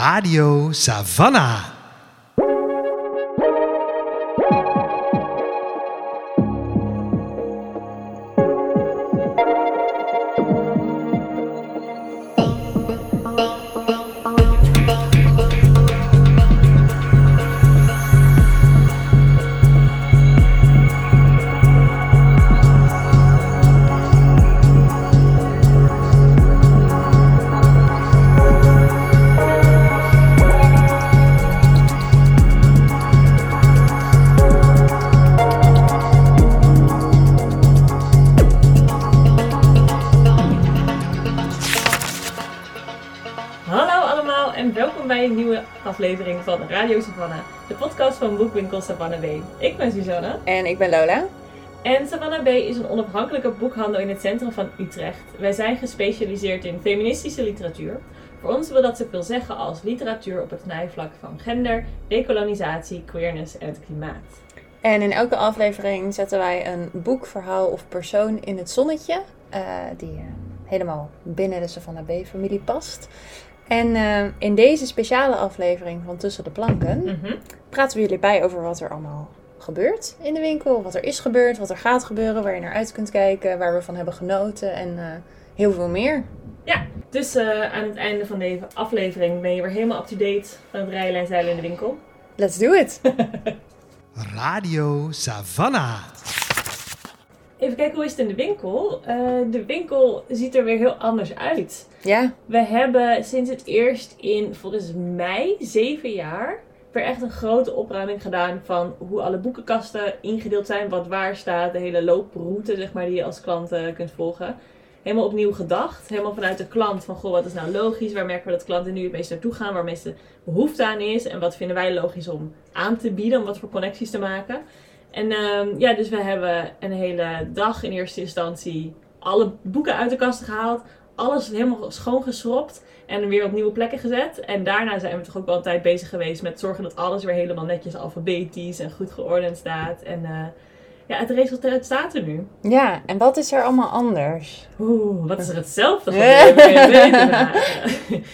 Radio Savannah. Boekwinkel Savannah B. Ik ben Suzanne En ik ben Lola. en Savannah B is een onafhankelijke boekhandel in het centrum van Utrecht. Wij zijn gespecialiseerd in feministische literatuur. Voor ons wil dat zoveel zeggen als literatuur op het snijvlak van gender, decolonisatie, queerness en het klimaat. En in elke aflevering zetten wij een boek, verhaal of persoon in het zonnetje. eh, die eh, helemaal binnen de Savannah B-familie past. En eh, in deze speciale aflevering van Tussen de Planken Mhm. praten we jullie bij over wat er allemaal gebeurt in de winkel. Wat er is gebeurd, wat er gaat gebeuren, waar je naar uit kunt kijken, waar we van hebben genoten en eh, heel veel meer. Ja, dus eh, aan het einde van deze aflevering ben je weer helemaal up-to-date van het rijlen en zeilen in de winkel. Let's do it! Radio Savannah. Even kijken hoe is het in de winkel. Eh, de winkel ziet er weer heel anders uit. ja, We hebben sinds het eerst in volgens mij zeven jaar weer echt een grote opruiming gedaan van hoe alle boekenkasten ingedeeld zijn, wat waar staat, de hele looproute zeg maar, die je als klant eh, kunt volgen. Helemaal opnieuw gedacht, helemaal vanuit de klant van goh, wat is nou logisch, waar merken we dat klanten nu het meest naartoe gaan, waar meeste behoefte aan is en wat vinden wij logisch om aan te bieden, om wat voor connecties te maken. En ehm, ja, dus we hebben een hele dag in eerste instantie alle boeken uit de kasten gehaald, alles helemaal schoongeschropt en weer op nieuwe plekken gezet. En daarna zijn we toch ook wel een tijd bezig geweest met zorgen dat alles weer helemaal netjes alfabetisch en goed geordend staat. En eh, ja, het resultaat staat er nu. ja, en wat is er allemaal anders? Oeh, wat is er hetzelfde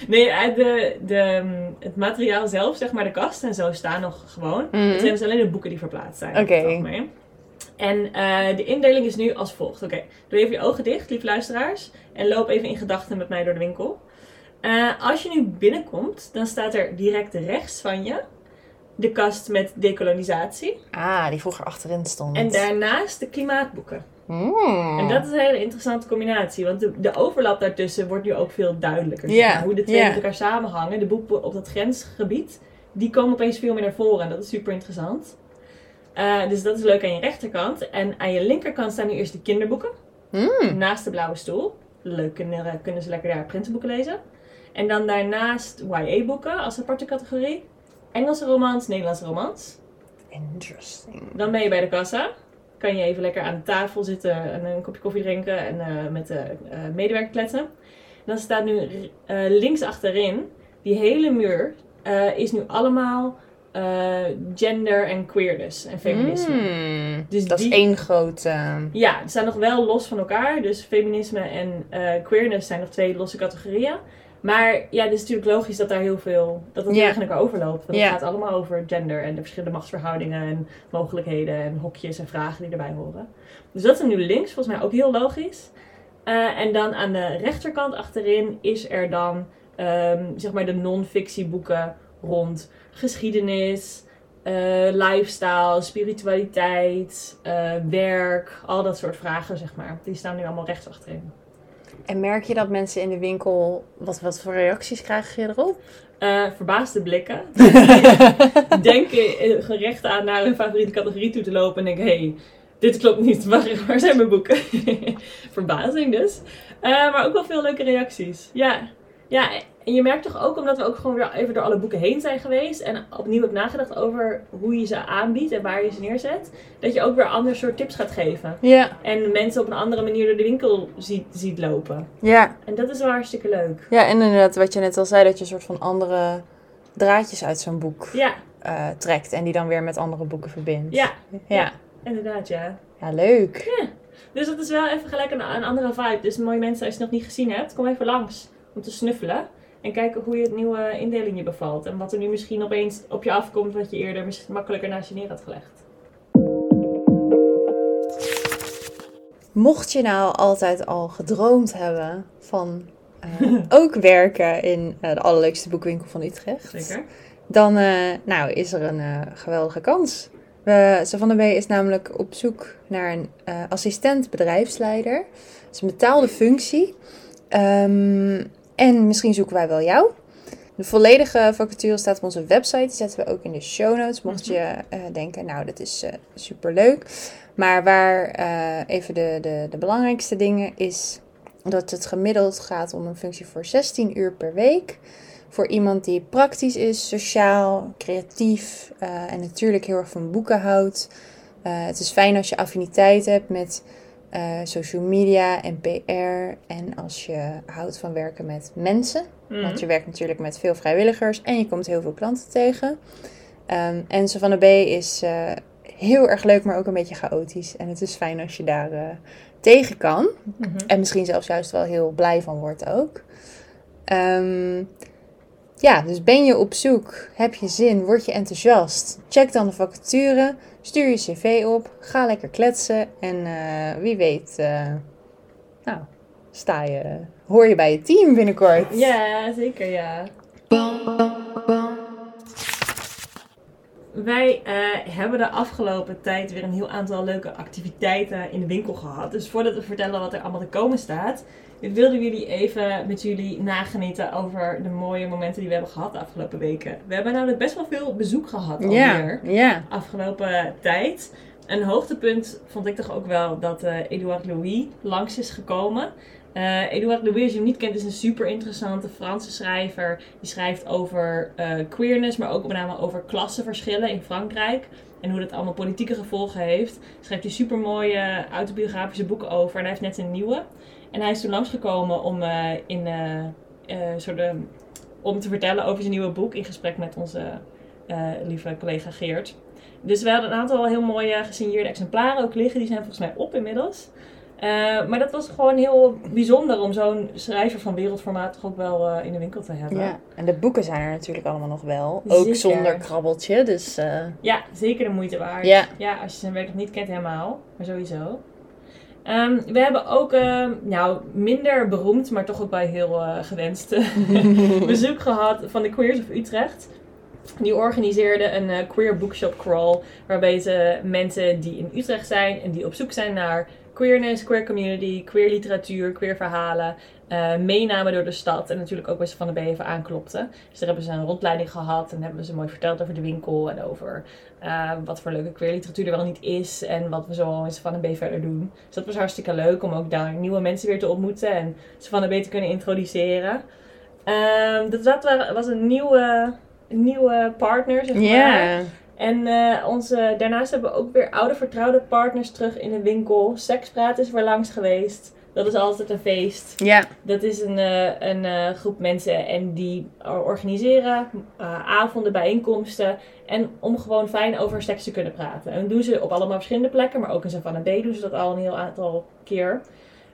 nee, eh, de, de, mm, het materiaal zelf, zeg maar, de kast en zo, staan nog gewoon. Mhm. Het zijn dus alleen de boeken die verplaatst zijn. Oké. algemeen. En eh, de indeling is nu als volgt. Oké, doe even je ogen dicht, lieve luisteraars. En loop even in gedachten met mij door de winkel. Eh, als je nu binnenkomt, dan staat er direct rechts van je de kast met decolonisatie. Ah, die vroeger achterin stond. En daarnaast de klimaatboeken. Mm. En dat is een hele interessante combinatie. Want de, de overlap daartussen wordt nu ook veel duidelijker. Zeg maar. Hoe de twee met elkaar samenhangen. De boeken op dat grensgebied. Die komen opeens veel meer naar voren. En dat is super interessant. Eh, dus dat is leuk aan je rechterkant. En aan je linkerkant staan nu eerst de kinderboeken. Mm. Naast de blauwe stoel. Leuk, kunnen, kunnen ze lekker daar printenboeken lezen. En dan daarnaast YA-boeken als aparte categorie. Engelse romans, Nederlandse romans. Interesting. Dan ben je bij de kassa. Kan je even lekker aan de tafel zitten en een kopje koffie drinken en eh, met de eh, medewerker kletsen. Dan staat nu eh, links achterin, die hele muur, is nu allemaal gender en queerness en feminisme. Mm. Dus dat die- is één grote. Ja, die staan nog wel los van elkaar. Dus feminisme en queerness zijn nog twee losse categorieën. Maar ja, het is natuurlijk logisch dat daar heel veel, dat het elkaar overloopt. Want het gaat allemaal over gender en de verschillende machtsverhoudingen en mogelijkheden en hokjes en vragen die erbij horen. Dus dat is nu links, volgens mij ook heel logisch. Eh, en dan aan de rechterkant achterin is er dan ehm, zeg maar de non-fictieboeken rond geschiedenis, eh, lifestyle, spiritualiteit, eh, werk, al dat soort vragen, zeg maar. Die staan nu allemaal rechts achterin. En merk je dat mensen in de winkel. Wat, wat voor reacties krijg je erop? Eh, verbaasde blikken. denken eh, gerecht aan naar hun favoriete categorie toe te lopen en denken: hé, hey, dit klopt niet, waar, waar zijn mijn boeken? Verbazing dus. Eh, maar ook wel veel leuke reacties. Ja. ja, en je merkt toch ook, omdat we ook gewoon weer even door alle boeken heen zijn geweest en opnieuw heb nagedacht over hoe je ze aanbiedt en waar je ze neerzet, dat je ook weer ander soort tips gaat geven. Ja. En mensen op een andere manier door de winkel ziet, ziet lopen. Ja. En dat is wel hartstikke leuk. Ja, en inderdaad, wat je net al zei, dat je een soort van andere draadjes uit zo'n boek Ja, eh, trekt. En die dan weer met andere boeken verbindt. ja, Ja. inderdaad, ja. Ja, leuk. Dus dat is wel even gelijk een, een andere vibe. Dus mooie mensen, als je het nog niet gezien hebt, kom even langs om te snuffelen. En kijken hoe je het nieuwe indeling je bevalt. En wat er nu misschien opeens op je afkomt wat je eerder misschien makkelijker naast je neer had gelegd. Mocht je nou altijd al gedroomd hebben van eh, ook werken in eh, de allerleukste boekwinkel van Utrecht, Zeker. dan eh, nou, is er een geweldige kans. We, Savannah B is namelijk op zoek naar een assistent bedrijfsleider. Dat is een betaalde functie. Ehm, en misschien zoeken wij wel jou. De volledige vacature staat op onze website. Die zetten we ook in de show notes. Mocht je eh, denken, nou, dat is super superleuk. Maar waar eh, even de, de, de belangrijkste dingen is dat het gemiddeld gaat om een functie voor 16 uur per week. Voor iemand die praktisch is, sociaal, creatief eh, en natuurlijk heel erg van boeken houdt. Eh, het is fijn als je affiniteit hebt met eh, social media en PR. En als je houdt van werken met mensen. Mhm. Want je werkt natuurlijk met veel vrijwilligers en je komt heel veel klanten tegen. Ehm en Savannah B is eh, heel erg leuk, maar ook een beetje chaotisch. En het is fijn als je daar eh, tegen kan. Mhm. En misschien zelfs juist wel heel blij van wordt ook. Ehm, ja, dus ben je op zoek? Heb je zin? Word je enthousiast? Check dan de vacature. Stuur je cv op. Ga lekker kletsen. En eh, wie weet, eh, nou, sta je, hoor je bij je team binnenkort. Ja, zeker ja. Wij eh, hebben de afgelopen tijd weer een heel aantal leuke activiteiten in de winkel gehad. Dus voordat we vertellen wat er allemaal te komen staat, wilden we jullie even met jullie nagenieten over de mooie momenten die we hebben gehad de afgelopen weken. We hebben namelijk best wel veel bezoek gehad alweer Ja, ja. afgelopen tijd. Een hoogtepunt vond ik toch ook wel dat eh Edouard Louis langs is gekomen. Eh Edouard Louis, als je hem niet kent, is een super interessante Franse schrijver. Die schrijft over eh, queerness, maar ook met name over klassenverschillen in Frankrijk. En hoe dat allemaal politieke gevolgen heeft. Schrijft hij super mooie autobiografische boeken over. En hij heeft net een nieuwe. En hij is toen langsgekomen om, eh, in, soort, eh, om te vertellen over zijn nieuwe boek. In gesprek met onze lieve collega Geert. Dus we hadden een aantal heel mooie gesigneerde exemplaren ook liggen. Die zijn volgens mij op inmiddels. Eh, maar dat was gewoon heel bijzonder om zo'n schrijver van wereldformaat toch ook wel eh, in de winkel te hebben. ja. En de boeken zijn er natuurlijk allemaal nog wel. Ook Zeker. zonder krabbeltje. Dus eh, Ja, zeker de moeite waard. Ja. ja, als je zijn werk nog niet kent helemaal. Maar sowieso. Ehm, we hebben ook, ehm, nou, minder beroemd, maar toch ook bij heel gewenst bezoek gehad van de Queers of Utrecht. Die organiseerde een queer bookshop crawl, waarbij ze mensen die in Utrecht zijn en die op zoek zijn naar queerness, queer community, queer literatuur, queer verhalen, eh, meenamen door de stad en natuurlijk ook bij ze van de even aanklopten. Dus daar hebben ze een rondleiding gehad en hebben ze mooi verteld over de winkel en over eh, wat voor leuke queer literatuur er wel niet is en wat we zo in Savannah B verder doen. Dus dat was hartstikke leuk om ook daar nieuwe mensen weer te ontmoeten en Savannah B te kunnen introduceren. Ehm dat dat wa- was een nieuwe, nieuwe partner, zeg maar. En eh, onze, daarnaast hebben we ook weer oude vertrouwde partners terug in de winkel. Sekspraat is weer langs geweest. Dat is altijd een feest. Ja. Dat is een, eh, een eh, groep mensen en die organiseren avonden, bijeenkomsten. En om gewoon fijn over seks te kunnen praten. En dat doen ze op allemaal verschillende plekken, maar ook in Savannah B doen ze dat al een heel aantal keer.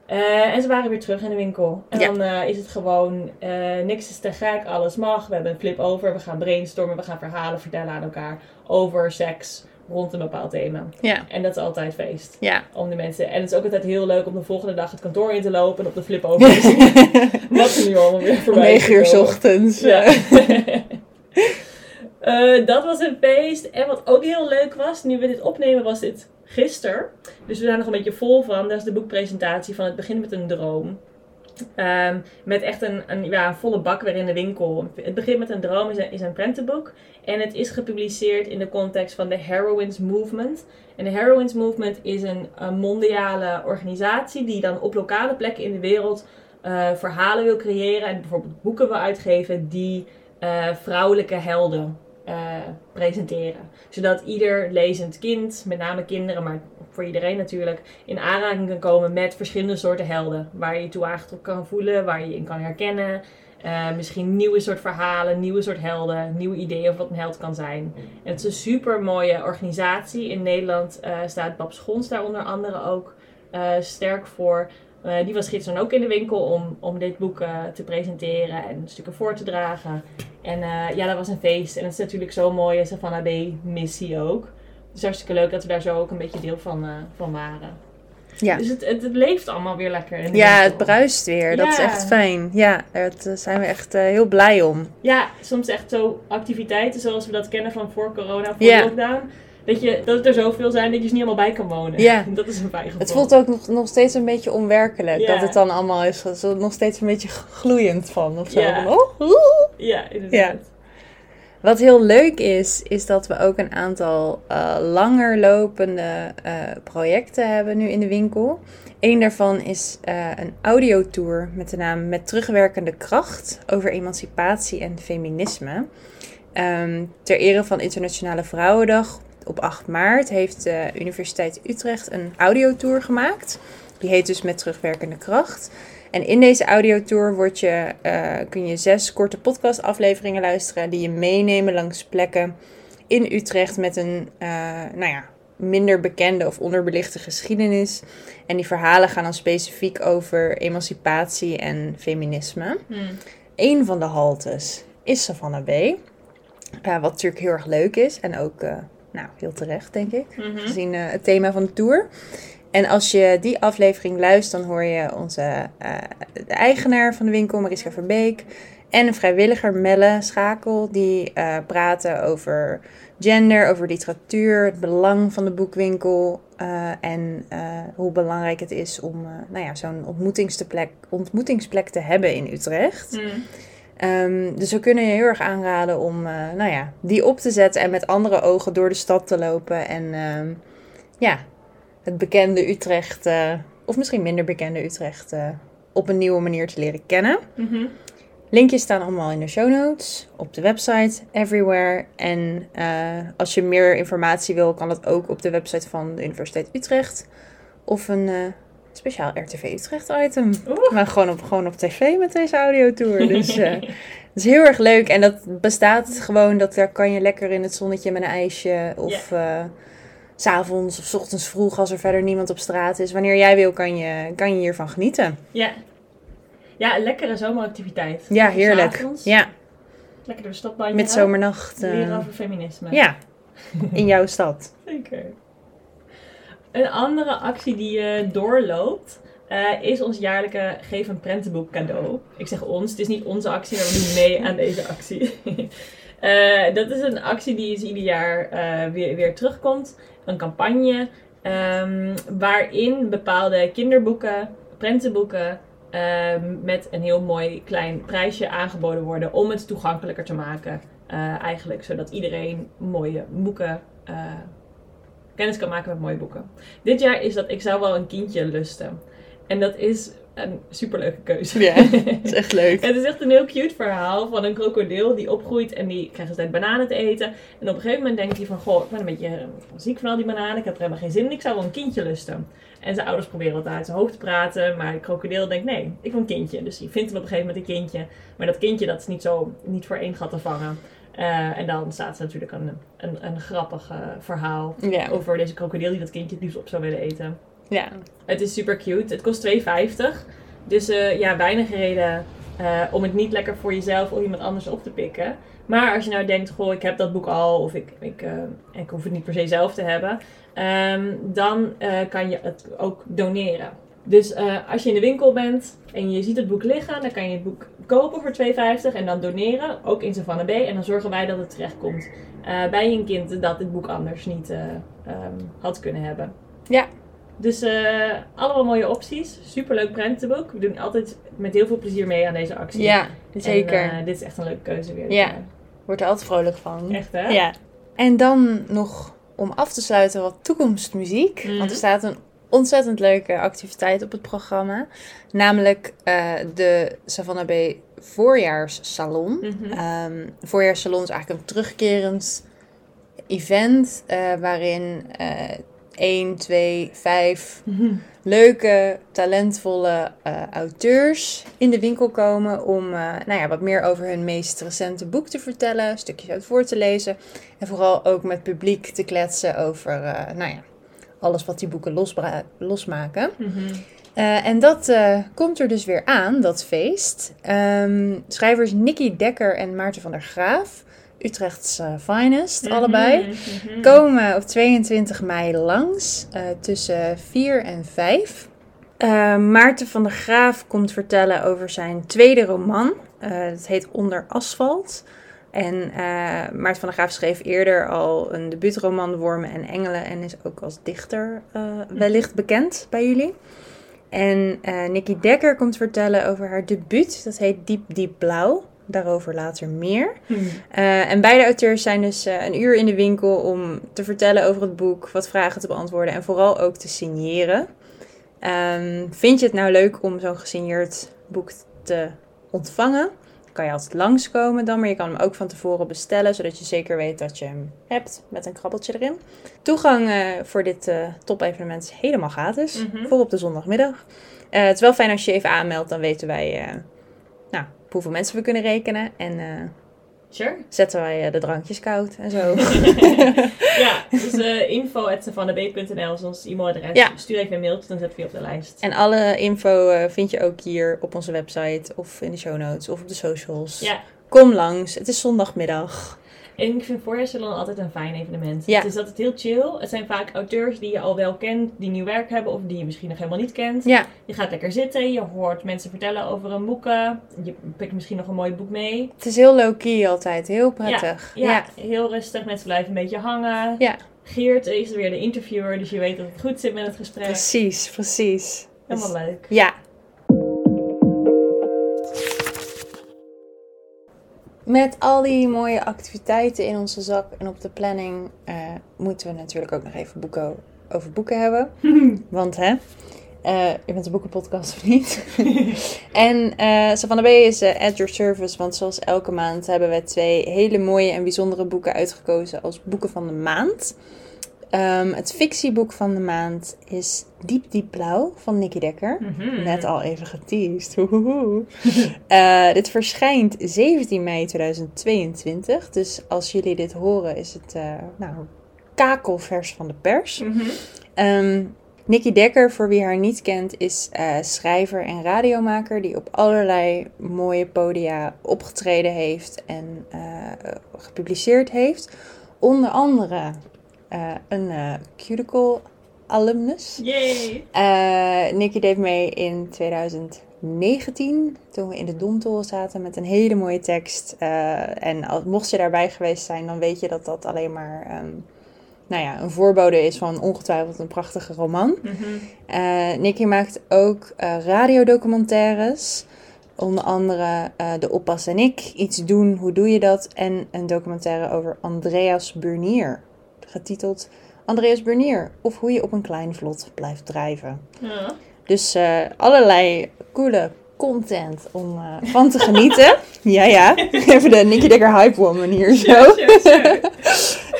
Eh, en ze waren weer terug in de winkel. En Ja. dan eh, is het gewoon eh, niks is te gek, alles mag. We hebben een flip over, we gaan brainstormen, we gaan verhalen vertellen aan elkaar over seks rond een bepaald thema. Ja. En dat is altijd feest Ja. om de mensen. En het is ook altijd heel leuk om de volgende dag het kantoor in te lopen en op de flip over te zien. Wat er nu allemaal weer voorbij is 9 uur ochtends. Ja. Dat was een feest. En wat ook heel leuk was, nu we dit opnemen, was dit gisteren. Dus we zijn nog een beetje vol van. Dat is de boekpresentatie van Het Begin met een Droom. Ehm, met echt een, een, ja, volle bak weer in de winkel. Het Begin met een Droom is een, een prentenboek. En het is gepubliceerd in de context van de Heroines Movement. En de Heroines Movement is een, een mondiale organisatie die dan op lokale plekken in de wereld eh, verhalen wil creëren. En bijvoorbeeld boeken wil uitgeven die eh, vrouwelijke helden eh, presenteren. Zodat ieder lezend kind, met name kinderen, maar voor iedereen natuurlijk, in aanraking kan komen met verschillende soorten helden. Waar je je toe aangetrokken kan voelen, waar je in kan herkennen. Eh, misschien nieuwe soort verhalen, nieuwe soort helden, nieuwe ideeën over wat een held kan zijn. Het is een super mooie organisatie. In Nederland eh, staat Bab Schons daar onder andere ook sterk voor. Eh, die was gisteren ook in de winkel om, om dit boek eh, te presenteren en stukken voor te dragen. En eh, ja, dat was een feest. En het is natuurlijk zo'n mooie Savannah Bay missie ook. Het is hartstikke leuk dat we daar zo ook een beetje deel van, van waren. Ja. Dus het, het, het leeft allemaal weer lekker in de Ja, het bruist weer. Dat is echt fijn. Ja, daar zijn we echt heel blij om. Ja, soms echt zo activiteiten zoals we dat kennen van voor corona, voor Ja. lockdown. Dat, je, dat het er zoveel zijn dat je er niet allemaal bij kan wonen. Ja. Dat is een fijn gevoel. Het voelt ook nog, nog steeds een beetje onwerkelijk. Ja. Dat het dan allemaal is. Er is nog steeds een beetje gloeiend van. Of zo. Ja. Oh, oeh. Ja, inderdaad. Wat heel leuk is, is dat we ook een aantal eh, langer lopende eh, projecten hebben nu in de winkel. Eén daarvan is eh, een audiotour met de naam Met terugwerkende kracht over emancipatie en feminisme. Ehm, ter ere van Internationale Vrouwendag op 8 maart heeft de Universiteit Utrecht een audiotour gemaakt. Die heet dus Met terugwerkende kracht. En in deze audiotour word je, eh, kun je zes korte podcastafleveringen luisteren die je meenemen langs plekken in Utrecht met een eh, nou ja, minder bekende of onderbelichte geschiedenis. En die verhalen gaan dan specifiek over emancipatie en feminisme. Hm. Een van de haltes is Savannah Bay. Eh, wat natuurlijk heel erg leuk is en ook nou, heel terecht, denk ik Mhm. gezien eh, het thema van de tour. En als je die aflevering luistert, dan hoor je onze eh, de eigenaar van de winkel, Mariska Verbeek, en een vrijwilliger, Melle Schakel, die eh, praten over gender, over literatuur, het belang van de boekwinkel en hoe belangrijk het is om nou ja, zo'n ontmoetingsplek, ontmoetingsplek te hebben in Utrecht. Hm. Ehm, dus we kunnen je heel erg aanraden om eh, nou ja, die op te zetten en met andere ogen door de stad te lopen. En ehm, ja, het bekende Utrecht, eh, of misschien minder bekende Utrecht, eh, op een nieuwe manier te leren kennen. Mhm. Linkjes staan allemaal in de show notes, op de website, everywhere. En als je meer informatie wil, kan dat ook op de website van de Universiteit Utrecht. Of een speciaal RTV Utrecht item. Oeh. Maar gewoon op, gewoon op tv met deze audiotour. Dus eh dat is heel erg leuk. En dat bestaat gewoon, dat daar kan je lekker in het zonnetje met een ijsje. Of s s'avonds of s ochtends vroeg als er verder niemand op straat is. Wanneer jij wil, kan je, kan je hiervan genieten. Ja. Ja, een lekkere zomeractiviteit. Ja, heerlijk. Ja, Lekker door de stad met zomernacht. Leren over feminisme. ja, in jouw stad. Zeker. Een andere actie die je doorloopt eh, is ons jaarlijke Geef een prentenboek cadeau. Ik zeg ons, het is niet onze actie, maar we doen mee aan deze actie. Eh, dat is een actie die is ieder jaar eh, weer, weer terugkomt. Een campagne ehm, waarin bepaalde kinderboeken, prentenboeken ehm, met een heel mooi klein prijsje aangeboden worden om het toegankelijker te maken. Eh, eigenlijk, zodat iedereen mooie boeken eh, kennis kan maken met mooie boeken. Dit jaar is dat Ik zou wel een kindje lusten. En dat is een superleuke keuze. Ja, dat is echt leuk. Het is echt een heel cute verhaal van een krokodil die opgroeit en die krijgt altijd bananen te eten. En op een gegeven moment denkt hij van, goh, ik ben een beetje ziek van al die bananen, ik heb er helemaal geen zin in, ik zou wel een kindje lusten. En zijn ouders proberen het uit zijn hoofd te praten, maar de krokodil denkt, nee, ik wil een kindje. Dus hij vindt hem op een gegeven moment een kindje. Maar dat kindje, dat is niet zo, niet voor één gat te vangen. Eh, en dan staat er natuurlijk een, een, een grappig eh, verhaal Ja, over deze krokodil die dat kindje het liefst op zou willen eten. ja. Het is super cute. Het kost 2,50. Dus eh, ja, weinig reden om het niet lekker voor jezelf of iemand anders op te pikken. Maar als je nou denkt, goh, ik heb dat boek al of ik, ik, ik hoef het niet per se zelf te hebben. ehm, dan kan je het ook doneren. Dus eh, als je in de winkel bent en je ziet het boek liggen, dan kan je het boek kopen voor 2,50 en dan doneren, ook in Savannah B. En dan zorgen wij dat het terechtkomt eh, bij een kind dat dit boek anders niet eh, ehm, had kunnen hebben. Ja. Dus allemaal mooie opties. Superleuk prentenboek. We doen altijd met heel veel plezier mee aan deze actie. ja zeker. En, dit is echt een leuke keuze weer. Ja. Wordt er altijd vrolijk van. Echt hè? Ja. En dan nog om af te sluiten wat toekomstmuziek. Mhm. Want er staat een ontzettend leuke activiteit op het programma. Namelijk eh, de Savannah Bay Voorjaarssalon. Ehm, voorjaarssalon is eigenlijk een terugkerend event eh, waarin eh 1, 2, 5 Mhm. leuke, talentvolle eh, auteurs in de winkel komen om nou ja, wat meer over hun meest recente boek te vertellen, stukjes uit voor te lezen en vooral ook met publiek te kletsen over nou ja, alles wat die boeken losmaken. Mhm. Eh, en dat eh, komt er dus weer aan, dat feest. Ehm, schrijvers Nicky Dekker en Maarten van der Graaf, Utrecht's eh, finest, allebei, Mhm, mhm. komen op 22 mei langs tussen 4 en 5. Eh, Maarten van der Graaf komt vertellen over zijn tweede roman. Het heet Onder Asfalt. En Maarten van der Graaf schreef eerder al een debuutroman Wormen en Engelen en is ook als dichter eh, wellicht bekend bij jullie. En eh Nicky Dekker komt vertellen over haar debuut. Dat heet Diep Diep Blauw. Daarover later meer. Hm. Eh, en beide auteurs zijn dus een uur in de winkel om te vertellen over het boek, wat vragen te beantwoorden en vooral ook te signeren. Ehm, vind je het nou leuk om zo'n gesigneerd boek te ontvangen? Kan je altijd langskomen dan, maar je kan hem ook van tevoren bestellen, zodat je zeker weet dat je hem hebt met een krabbeltje erin. Toegang eh, voor dit eh top-evenement is helemaal gratis, Mhm. voor op de zondagmiddag. Eh, het is wel fijn als je je even aanmeldt, dan weten wij nou, op hoeveel mensen we kunnen rekenen. En Sure. zetten wij eh, de drankjes koud en zo. ja, dus uh, info.savannab.nl is ons e-mailadres. Ja. Stuur even een mailtje, dan zetten we je op de lijst. en alle info eh, vind je ook hier op onze website of in de show notes of op de socials. Ja, Kom langs, het is zondagmiddag. En ik vind voorjaarssalon altijd een fijn evenement. Ja. Het is altijd heel chill. Het zijn vaak auteurs die je al wel kent, die nieuw werk hebben of die je misschien nog helemaal niet kent. Ja, Je gaat lekker zitten, je hoort mensen vertellen over hun boeken. Je pikt misschien nog een mooi boek mee. het is heel low-key altijd, heel prettig. Ja, heel rustig. Mensen blijven een beetje hangen. Ja. Geert is weer de interviewer, dus je weet dat het goed zit met het gesprek. precies, precies. Helemaal Dus- leuk. Ja. Met al die mooie activiteiten in onze zak en op de planning eh, moeten we natuurlijk ook nog even boeken over boeken hebben. Want hè, eh, je bent een boekenpodcast of niet? en eh Savannah B is eh, at your service, want zoals elke maand hebben we twee hele mooie en bijzondere boeken uitgekozen als boeken van de maand. Ehm, het fictieboek van de maand is Diep Diep Blauw van Nicky Dekker. Mhm. Net al even geteased. Eh, dit verschijnt 17 mei 2022. Dus als jullie dit horen, is het eh, nou, kakelvers van de pers. Ehm Nicky Dekker, voor wie haar niet kent, is eh, schrijver en radiomaker die op allerlei mooie podia opgetreden heeft en gepubliceerd heeft. Onder andere eh, een eh, Cuticle alumnus. Yay! Eh Nicky deed mee in 2019, toen we in de Domtoren zaten met een hele mooie tekst. En als, mocht je daarbij geweest zijn, dan weet je dat dat alleen maar ehm, nou ja, een voorbode is van ongetwijfeld een prachtige roman. Eh Nicky maakt ook radiodocumentaires. Onder andere De Oppas en ik, Iets doen, hoe doe je dat? En een documentaire over Andreas Burnier, getiteld Andreas Burnier, of hoe je op een klein vlot blijft drijven. Ja. Dus eh, allerlei coole content om eh, van te genieten. ja, ja. Even de Nicky Dekker hype woman hier zo.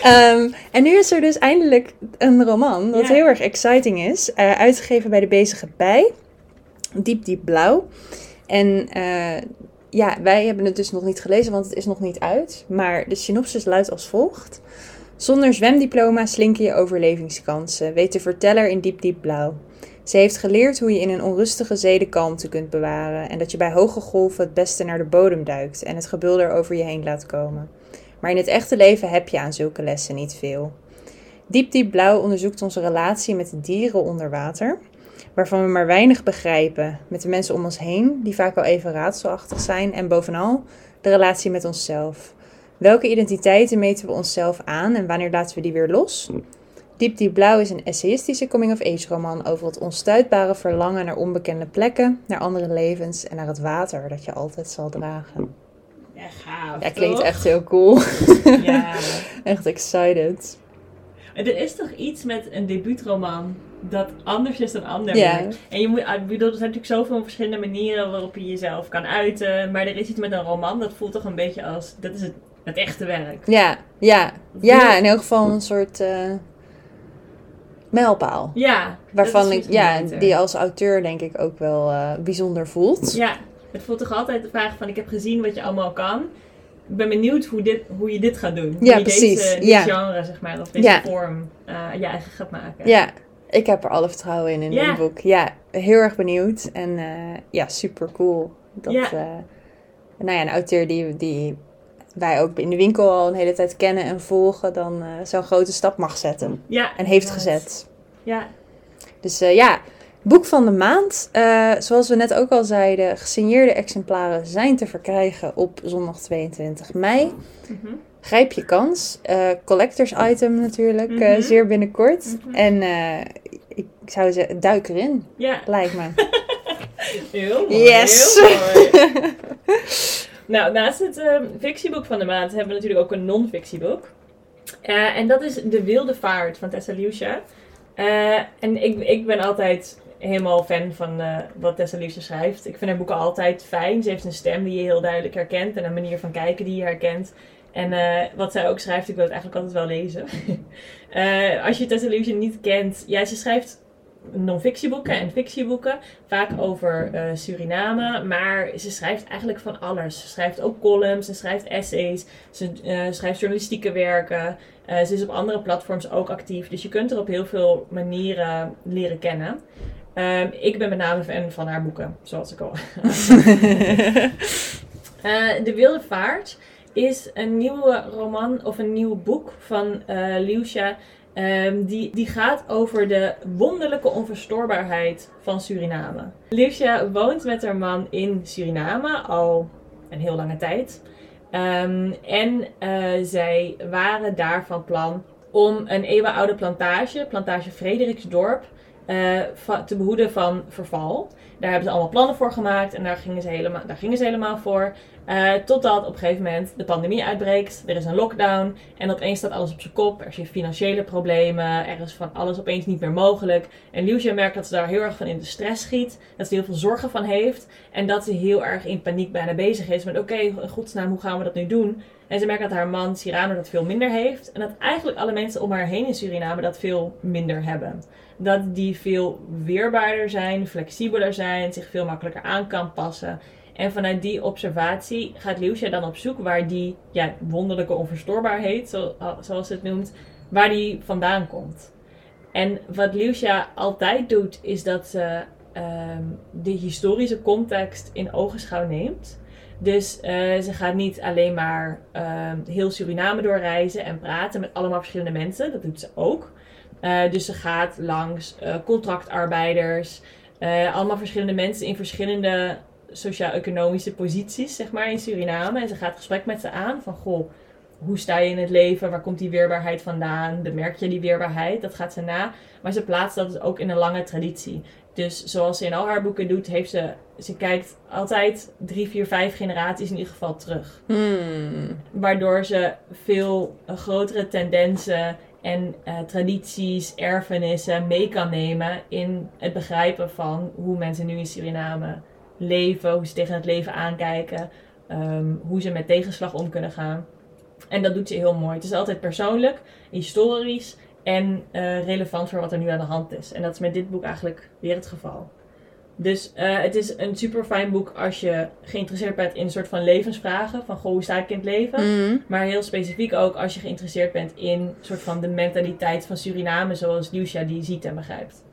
Ehm, en nu is er dus eindelijk een roman, wat Ja. heel erg exciting is. eh, uitgegeven bij de Bezige Bij. Diep, diep blauw. En ja, wij hebben het dus nog niet gelezen, want het is nog niet uit. Maar de synopsis luidt als volgt. Zonder zwemdiploma slinken je overlevingskansen, weet de verteller in diep, diep blauw. Ze heeft geleerd hoe je in een onrustige zee de kalmte kunt bewaren en dat je bij hoge golven het beste naar de bodem duikt en het gebulder over je heen laat komen. Maar in het echte leven heb je aan zulke lessen niet veel. Diep Diep Blauw onderzoekt onze relatie met de dieren onder water, waarvan we maar weinig begrijpen, met de mensen om ons heen, die vaak wel even raadselachtig zijn, en bovenal de relatie met onszelf. Welke identiteiten meten we onszelf aan en wanneer laten we die weer los? Diep Diep Blauw is een essayistische coming-of-age roman over het onstuitbare verlangen naar onbekende plekken, naar andere levens en naar het water dat je altijd zal dragen. Ja, gaaf. Ja, klinkt toch? echt heel cool. Ja. Echt excited. Er is toch iets met een debuutroman dat anders is dan ander Ja. En je moet, ik bedoel, er zijn natuurlijk zoveel verschillende manieren waarop je jezelf kan uiten. Maar er is iets met een roman, dat voelt toch een beetje als, dat is het, het echte werk. Ja, ja. Ja, in elk geval een soort eh mijlpaal. Ja. Waarvan ik, ja, beter. die als auteur denk ik ook wel eh, bijzonder voelt. Ja, het voelt toch altijd de vraag van, ik heb gezien wat je allemaal kan. Ik ben benieuwd hoe, dit, hoe je dit gaat doen. Ja, hoe je precies. Deze, dit Ja. genre, zeg maar, of deze Ja. vorm eh, je eigen gaat maken. Ja, Ik heb er alle vertrouwen in, in Ja. dit boek. Ja, heel erg benieuwd. En ja, super cool. Dat, nou ja, een auteur die, die wij ook in de winkel al een hele tijd kennen en volgen, dan eh, zo'n grote stap mag zetten. Ja, En heeft inderdaad. gezet. Ja, Dus eh, ja, boek van de maand. Eh, zoals we net ook al zeiden, gesigneerde exemplaren zijn te verkrijgen op zondag 22 mei. Mhm. Grijp je kans. Collectors item natuurlijk, Mhm. zeer binnenkort. Mhm. En ik zou zeggen, duik erin, ja. lijkt me. Heel mooi. Yes. Heel mooi. nou, naast het ehm, fictieboek van de maand hebben we natuurlijk ook een non-fictieboek. Eh, en dat is De Wilde Vaart van Tessa Lucia. Eh, en ik, ik ben altijd helemaal fan van eh, wat Tessa Lucia schrijft. Ik vind haar boeken altijd fijn. Ze heeft een stem die je heel duidelijk herkent en een manier van kijken die je herkent. En wat zij ook schrijft, ik wil het eigenlijk altijd wel lezen. Als je Tessa Lucia niet kent, ja, ze schrijft non-fictieboeken en fictieboeken. Vaak over eh, Suriname, maar ze schrijft eigenlijk van alles. Ze schrijft ook columns, ze schrijft essays, ze eh, schrijft journalistieke werken. Eh, ze is op andere platforms ook actief, dus je kunt er op heel veel manieren leren kennen. Ehm, ik ben met name fan van haar boeken, zoals ik al De Wilde Vaart is een nieuwe roman of een nieuw boek van Liusha. Ehm, die, die gaat over de wonderlijke onverstoorbaarheid van Suriname. Liusha woont met haar man in Suriname al een heel lange tijd. Ehm, en eh, zij waren daar van plan om een eeuwenoude plantage, plantage Frederiksdorp, te behoeden van verval. Daar hebben ze allemaal plannen voor gemaakt en daar gingen ze helemaal, daar gingen ze helemaal voor. Eh, totdat op een gegeven moment de pandemie uitbreekt, er is een lockdown en opeens staat alles op zijn kop. Er zijn financiële problemen, er is van alles opeens niet meer mogelijk. En Liusja merkt dat ze daar heel erg van in de stress schiet, dat ze heel veel zorgen van heeft en dat ze heel erg in paniek bijna bezig is met oké, in godsnaam, hoe gaan we dat nu doen? En ze merkt dat haar man Cyrano dat veel minder heeft en dat eigenlijk alle mensen om haar heen in Suriname dat veel minder hebben. Dat die veel weerbaarder zijn, flexibeler zijn, zich veel makkelijker aan kan passen. En vanuit die observatie gaat Liusja dan op zoek waar die ja, wonderlijke onverstoorbaarheid, zo, zoals ze het noemt, waar die vandaan komt. En wat Liusja altijd doet, is dat ze ehm, de historische context in ogenschouw neemt. Dus eh, ze gaat niet alleen maar ehm, heel Suriname doorreizen en praten met allemaal verschillende mensen. Dat doet ze ook. Eh, dus ze gaat langs eh, contractarbeiders, eh, allemaal verschillende mensen in verschillende sociaal-economische posities, zeg maar, in Suriname. En ze gaat gesprek met ze aan van, goh, hoe sta je in het leven? Waar komt die weerbaarheid vandaan? Bemerk je die weerbaarheid? Dat gaat ze na. Maar ze plaatst dat dus ook in een lange traditie. Dus zoals ze in al haar boeken doet, heeft ze, ze kijkt altijd drie, vier, vijf generaties in ieder geval terug. Hmm. Waardoor ze veel grotere tendensen en eh, tradities, erfenissen mee kan nemen in het begrijpen van hoe mensen nu in Suriname leven, hoe ze tegen het leven aankijken, ehm, hoe ze met tegenslag om kunnen gaan. En dat doet ze heel mooi. Het is altijd persoonlijk, historisch en eh, relevant voor wat er nu aan de hand is. En dat is met dit boek eigenlijk weer het geval. Dus eh, het is een super fijn boek als je geïnteresseerd bent in een soort van levensvragen. Van goh, hoe sta ik in het leven? Hmm. Maar heel specifiek ook als je geïnteresseerd bent in een soort van de mentaliteit van Suriname zoals Lucia die ziet en begrijpt.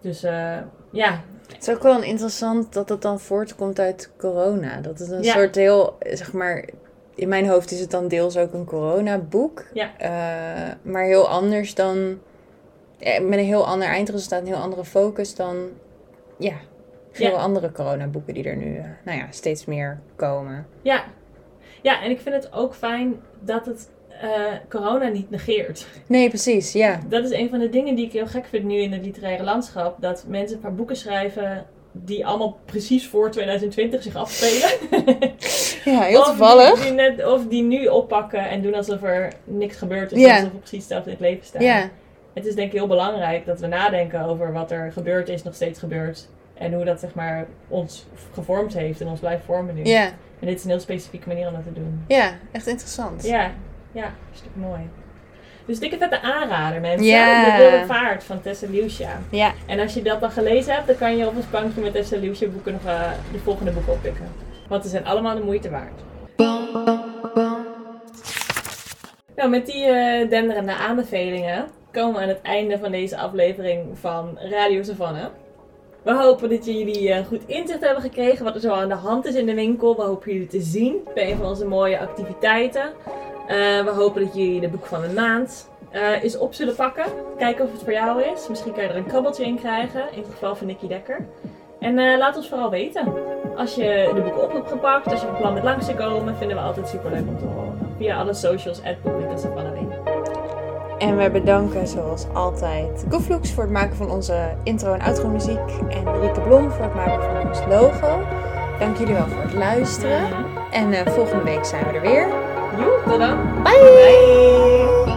Dus eh, ja, Het is ook wel interessant dat het dan voortkomt uit corona. Dat het een Ja. soort heel, zeg maar, in mijn hoofd is het dan deels ook een coronaboek. Ja. Eh, maar heel anders dan, met een heel ander eindresultaat, een heel andere focus dan, ja, veel Ja. andere coronaboeken die er nu, eh, nou ja, steeds meer komen. ja. Ja, en ik vind het ook fijn dat het eh, corona niet negeert. Nee, precies, ja. Dat is een van de dingen die ik heel gek vind nu in het literaire landschap. Dat mensen een paar boeken schrijven die allemaal precies voor 2020 zich afspelen. Ja, heel Of toevallig. Die, die net, of die nu oppakken en doen alsof er niks gebeurd is. Alsof we precies hetzelfde in het leven staan. Ja, Het is denk ik heel belangrijk dat we nadenken over wat er gebeurd is, nog steeds gebeurt. En hoe dat zeg maar ons gevormd heeft en ons blijft vormen nu. ja, En dit is een heel specifieke manier om dat te doen. ja, echt interessant. Ja, ja, stuk mooi. Dus dikke vette aanrader mensen. Ja. De Wilde Vaart van Tessa Liusja. Ja, En als je dat dan gelezen hebt, dan kan je op een bankje met Tessa Liusja boeken nog eh, de volgende boeken oppikken. Want ze zijn allemaal de moeite waard. Nou, met die eh, denderende aanbevelingen komen we aan het einde van deze aflevering van Radio Savannah. We hopen dat jullie eh, goed inzicht hebben gekregen wat er zo aan de hand is in de winkel. We hopen jullie te zien bij een van onze mooie activiteiten. Eh, we hopen dat jullie de boek van de maand eh eens op zullen pakken. Kijken of het voor jou is. Misschien kan je er een krabbeltje in krijgen. In het geval van Nicky Dekker. En laat ons vooral weten. Als je de boeken op hebt gepakt, als je van plan bent langs te komen, vinden we altijd super leuk om te horen. Via alle socials, at en we bedanken zoals altijd Gooflux voor het maken van onze intro- en outro muziek. En Rieke Blom voor het maken van ons logo. Dank jullie wel voor het luisteren. En eh, volgende week zijn we er weer. Joe, tot dan. Bye! Bye.